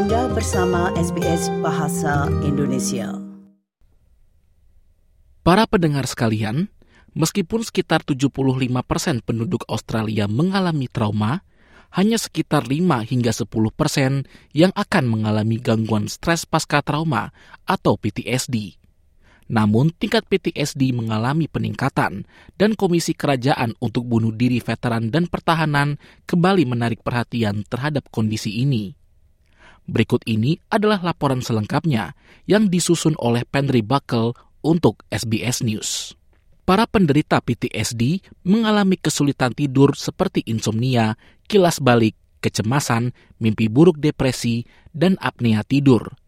Anda bersama SBS Bahasa Indonesia. Para pendengar sekalian, meskipun sekitar 75 persen penduduk Australia mengalami trauma, hanya sekitar 5 hingga 10 persen yang akan mengalami gangguan stres pasca trauma atau PTSD. Namun tingkat PTSD mengalami peningkatan dan Komisi Kerajaan untuk Bunuh Diri Veteran dan Pertahanan kembali menarik perhatian terhadap kondisi ini. Berikut ini adalah laporan selengkapnya yang disusun oleh Penry Buckle untuk SBS News. Para penderita PTSD mengalami kesulitan tidur seperti insomnia, kilas balik, kecemasan, mimpi buruk depresi, dan apnea tidur –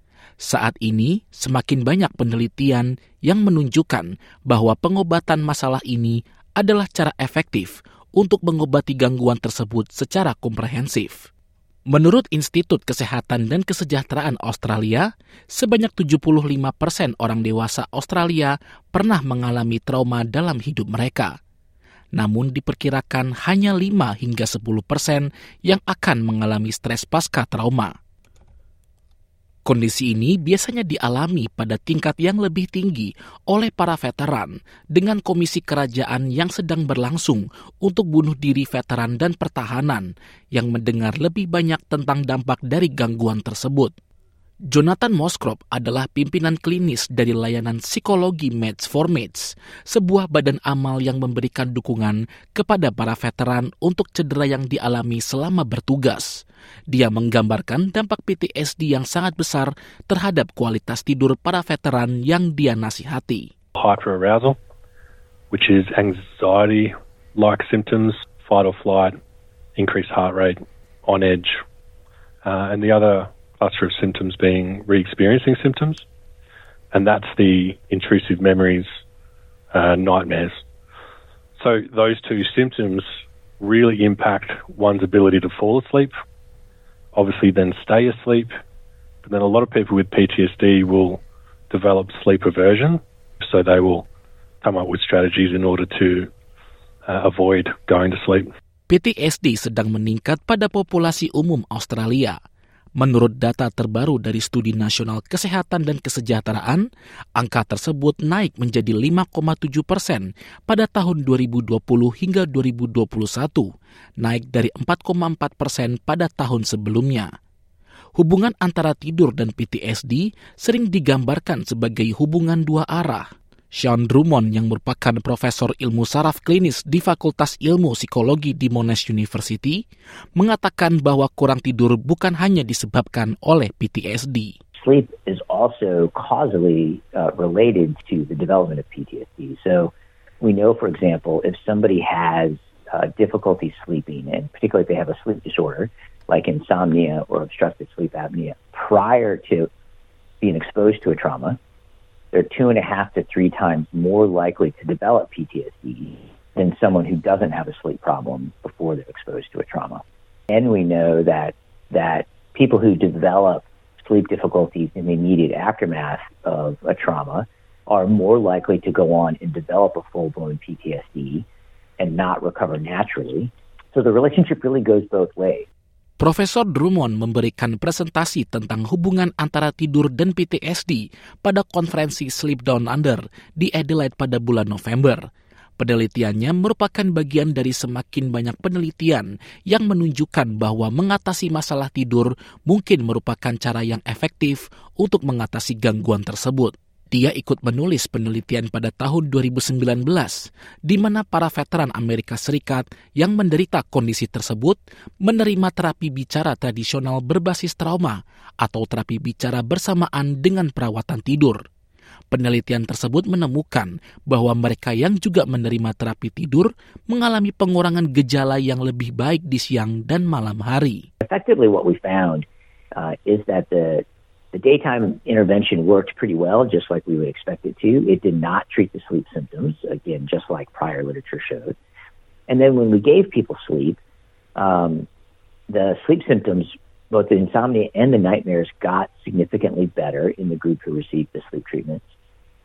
saat ini, semakin banyak penelitian yang menunjukkan bahwa pengobatan masalah ini adalah cara efektif untuk mengobati gangguan tersebut secara komprehensif. Menurut Institut Kesehatan dan Kesejahteraan Australia, sebanyak 75 persen orang dewasa Australia pernah mengalami trauma dalam hidup mereka. Namun diperkirakan hanya 5 hingga 10 persen yang akan mengalami stres pasca trauma. Kondisi ini biasanya dialami pada tingkat yang lebih tinggi oleh para veteran dengan komisi kerajaan yang sedang berlangsung untuk bunuh diri veteran dan pertahanan yang mendengar lebih banyak tentang dampak dari gangguan tersebut. Jonathan Moskrop adalah pimpinan klinis dari layanan psikologi Meds for Meds, sebuah badan amal yang memberikan dukungan kepada para veteran untuk cedera yang dialami selama bertugas. Dia menggambarkan dampak PTSD yang sangat besar terhadap kualitas tidur para veteran yang dia nasihati. Hyperarousal, which is anxiety-like symptoms, fight or flight, increased heart rate, on edge, uh, and the other cluster of symptoms being re experiencing symptoms, and that's the intrusive memories, uh, nightmares. So, those two symptoms really impact one's ability to fall asleep, obviously, then stay asleep. But then a lot of people with PTSD will develop sleep aversion, so they will come up with strategies in order to uh, avoid going to sleep. PTSD sedang meningkat pada populasi umum Australia. Menurut data terbaru dari Studi Nasional Kesehatan dan Kesejahteraan, angka tersebut naik menjadi 5,7 persen pada tahun 2020 hingga 2021, naik dari 4,4 persen pada tahun sebelumnya. Hubungan antara tidur dan PTSD sering digambarkan sebagai hubungan dua arah. Sean Drummond yang merupakan profesor ilmu saraf klinis di Fakultas Ilmu Psikologi di Monash University mengatakan bahwa kurang tidur bukan hanya disebabkan oleh PTSD. Sleep is also causally uh, related to the development of PTSD. So we know, for example, if somebody has uh, difficulty sleeping, and particularly if they have a sleep disorder like insomnia or obstructive sleep apnea, prior to being exposed to a trauma, they're two and a half to three times more likely to develop PTSD than someone who doesn't have a sleep problem before they're exposed to a trauma. And we know that that people who develop sleep difficulties in the immediate aftermath of a trauma are more likely to go on and develop a full blown PTSD and not recover naturally. So the relationship really goes both ways. Profesor Drummond memberikan presentasi tentang hubungan antara tidur dan PTSD pada konferensi Sleep Down Under di Adelaide pada bulan November. Penelitiannya merupakan bagian dari semakin banyak penelitian yang menunjukkan bahwa mengatasi masalah tidur mungkin merupakan cara yang efektif untuk mengatasi gangguan tersebut. Dia ikut menulis penelitian pada tahun 2019 di mana para veteran Amerika Serikat yang menderita kondisi tersebut menerima terapi bicara tradisional berbasis trauma atau terapi bicara bersamaan dengan perawatan tidur. Penelitian tersebut menemukan bahwa mereka yang juga menerima terapi tidur mengalami pengurangan gejala yang lebih baik di siang dan malam hari. Effectively what we found uh, is that the The daytime intervention worked pretty well, just like we would expect it to. It did not treat the sleep symptoms, again, just like prior literature showed. And then when we gave people sleep, um, the sleep symptoms, both the insomnia and the nightmares, got significantly better in the group who received the sleep treatments.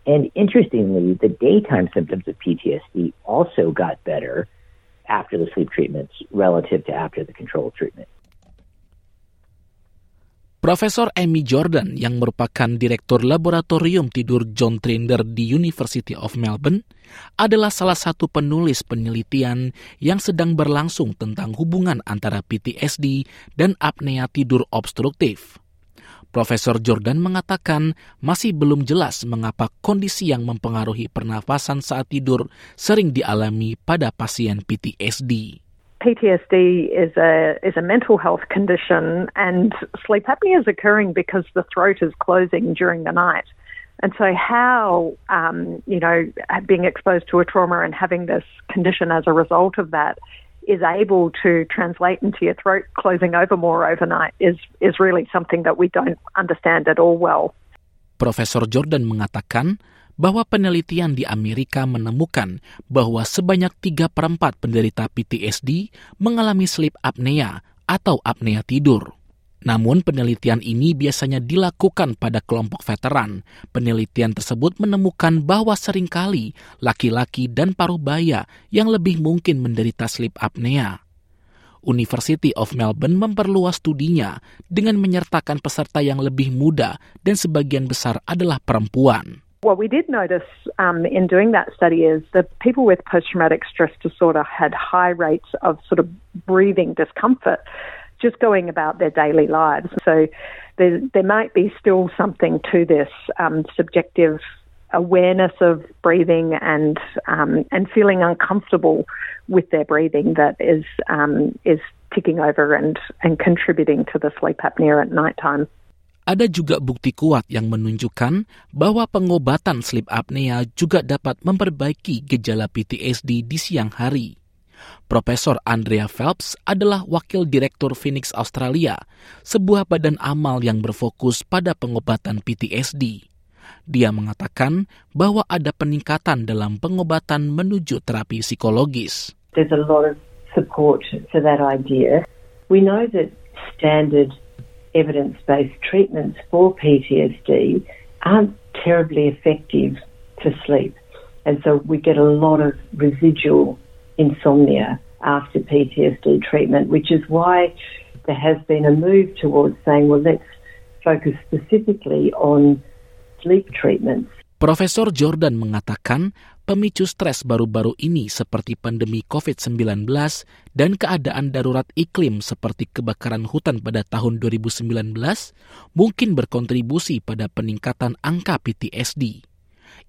And interestingly, the daytime symptoms of PTSD also got better after the sleep treatments relative to after the control treatment. Profesor Amy Jordan yang merupakan Direktur Laboratorium Tidur John Trinder di University of Melbourne adalah salah satu penulis penelitian yang sedang berlangsung tentang hubungan antara PTSD dan apnea tidur obstruktif. Profesor Jordan mengatakan masih belum jelas mengapa kondisi yang mempengaruhi pernafasan saat tidur sering dialami pada pasien PTSD. PTSD is a is a mental health condition, and sleep apnea is occurring because the throat is closing during the night. And so, how um, you know being exposed to a trauma and having this condition as a result of that is able to translate into your throat closing over more overnight is is really something that we don't understand at all well. Profesor Jordan mengatakan bahwa penelitian di Amerika menemukan bahwa sebanyak 3 per 4 penderita PTSD mengalami sleep apnea atau apnea tidur. Namun penelitian ini biasanya dilakukan pada kelompok veteran. Penelitian tersebut menemukan bahwa sering kali laki-laki dan paruh baya yang lebih mungkin menderita sleep apnea. University of Melbourne memperluas studinya dengan menyertakan peserta yang lebih muda dan sebagian besar adalah perempuan. What we did notice um, in doing that study is that people with post traumatic stress disorder had high rates of sort of breathing discomfort just going about their daily lives. So there, there might be still something to this um, subjective awareness of breathing and um, and feeling uncomfortable with their breathing that is um, is ticking over and, and contributing to the sleep apnea at night time. Ada juga bukti kuat yang menunjukkan bahwa pengobatan sleep apnea juga dapat memperbaiki gejala PTSD di siang hari. Profesor Andrea Phelps adalah wakil direktur Phoenix Australia, sebuah badan amal yang berfokus pada pengobatan PTSD. Dia mengatakan bahwa ada peningkatan dalam pengobatan menuju terapi psikologis. There's a lot of support for that idea. We know that standard evidence based treatments for PTSD aren't terribly effective for sleep. And so we get a lot of residual insomnia after PTSD treatment, which is why there has been a move towards saying, well, let's focus specifically on sleep treatments. Profesor Jordan mengatakan pemicu stres baru-baru ini seperti pandemi COVID-19 dan keadaan darurat iklim seperti kebakaran hutan pada tahun 2019 mungkin berkontribusi pada peningkatan angka PTSD.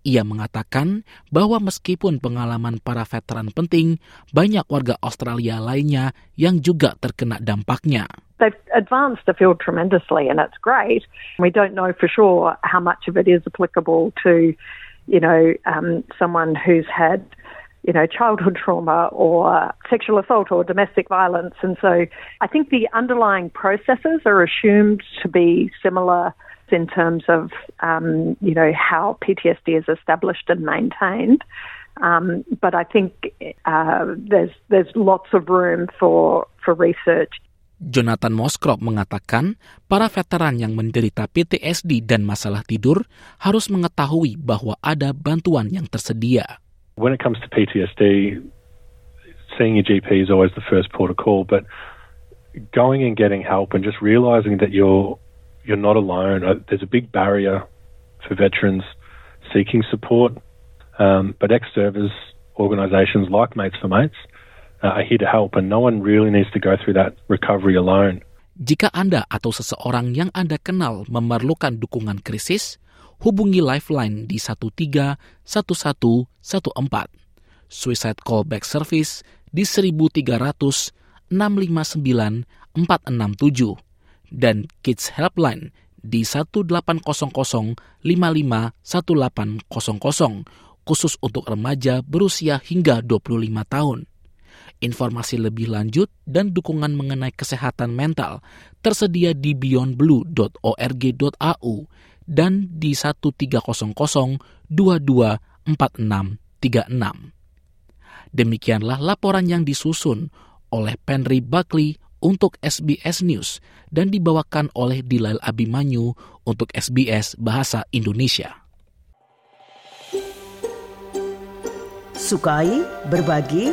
Ia mengatakan bahwa meskipun pengalaman para veteran penting, banyak warga Australia lainnya yang juga terkena dampaknya. They've advanced the field tremendously and it's great. We don't know for sure how much of it is applicable to you know, um, someone who's had, you know, childhood trauma or sexual assault or domestic violence. And so I think the underlying processes are assumed to be similar in terms of, um, you know, how PTSD is established and maintained. Um, but I think uh, there's there's lots of room for for research Jonathan Moskrop mengatakan para veteran yang menderita PTSD dan masalah tidur harus mengetahui bahwa ada bantuan yang tersedia. When it comes to PTSD, seeing your GP is always the first port of call, but going and getting help and just realizing that you're you're not alone. Uh, there's a big barrier for veterans seeking support, um, but ex-service organisations like Mates for Mates are here to help, and no one really needs to go through that recovery alone. Jika Anda atau seseorang yang Anda kenal memerlukan dukungan krisis, hubungi Lifeline di 131114. Suicide Callback Service di 1300 659 467 dan Kids Helpline di 1800 55 1800 khusus untuk remaja berusia hingga 25 tahun. Informasi lebih lanjut dan dukungan mengenai kesehatan mental tersedia di beyondblue.org.au dan di 1300 Demikianlah laporan yang disusun oleh Penry Buckley untuk SBS News dan dibawakan oleh Dilail Abimanyu untuk SBS Bahasa Indonesia. Sukai, berbagi,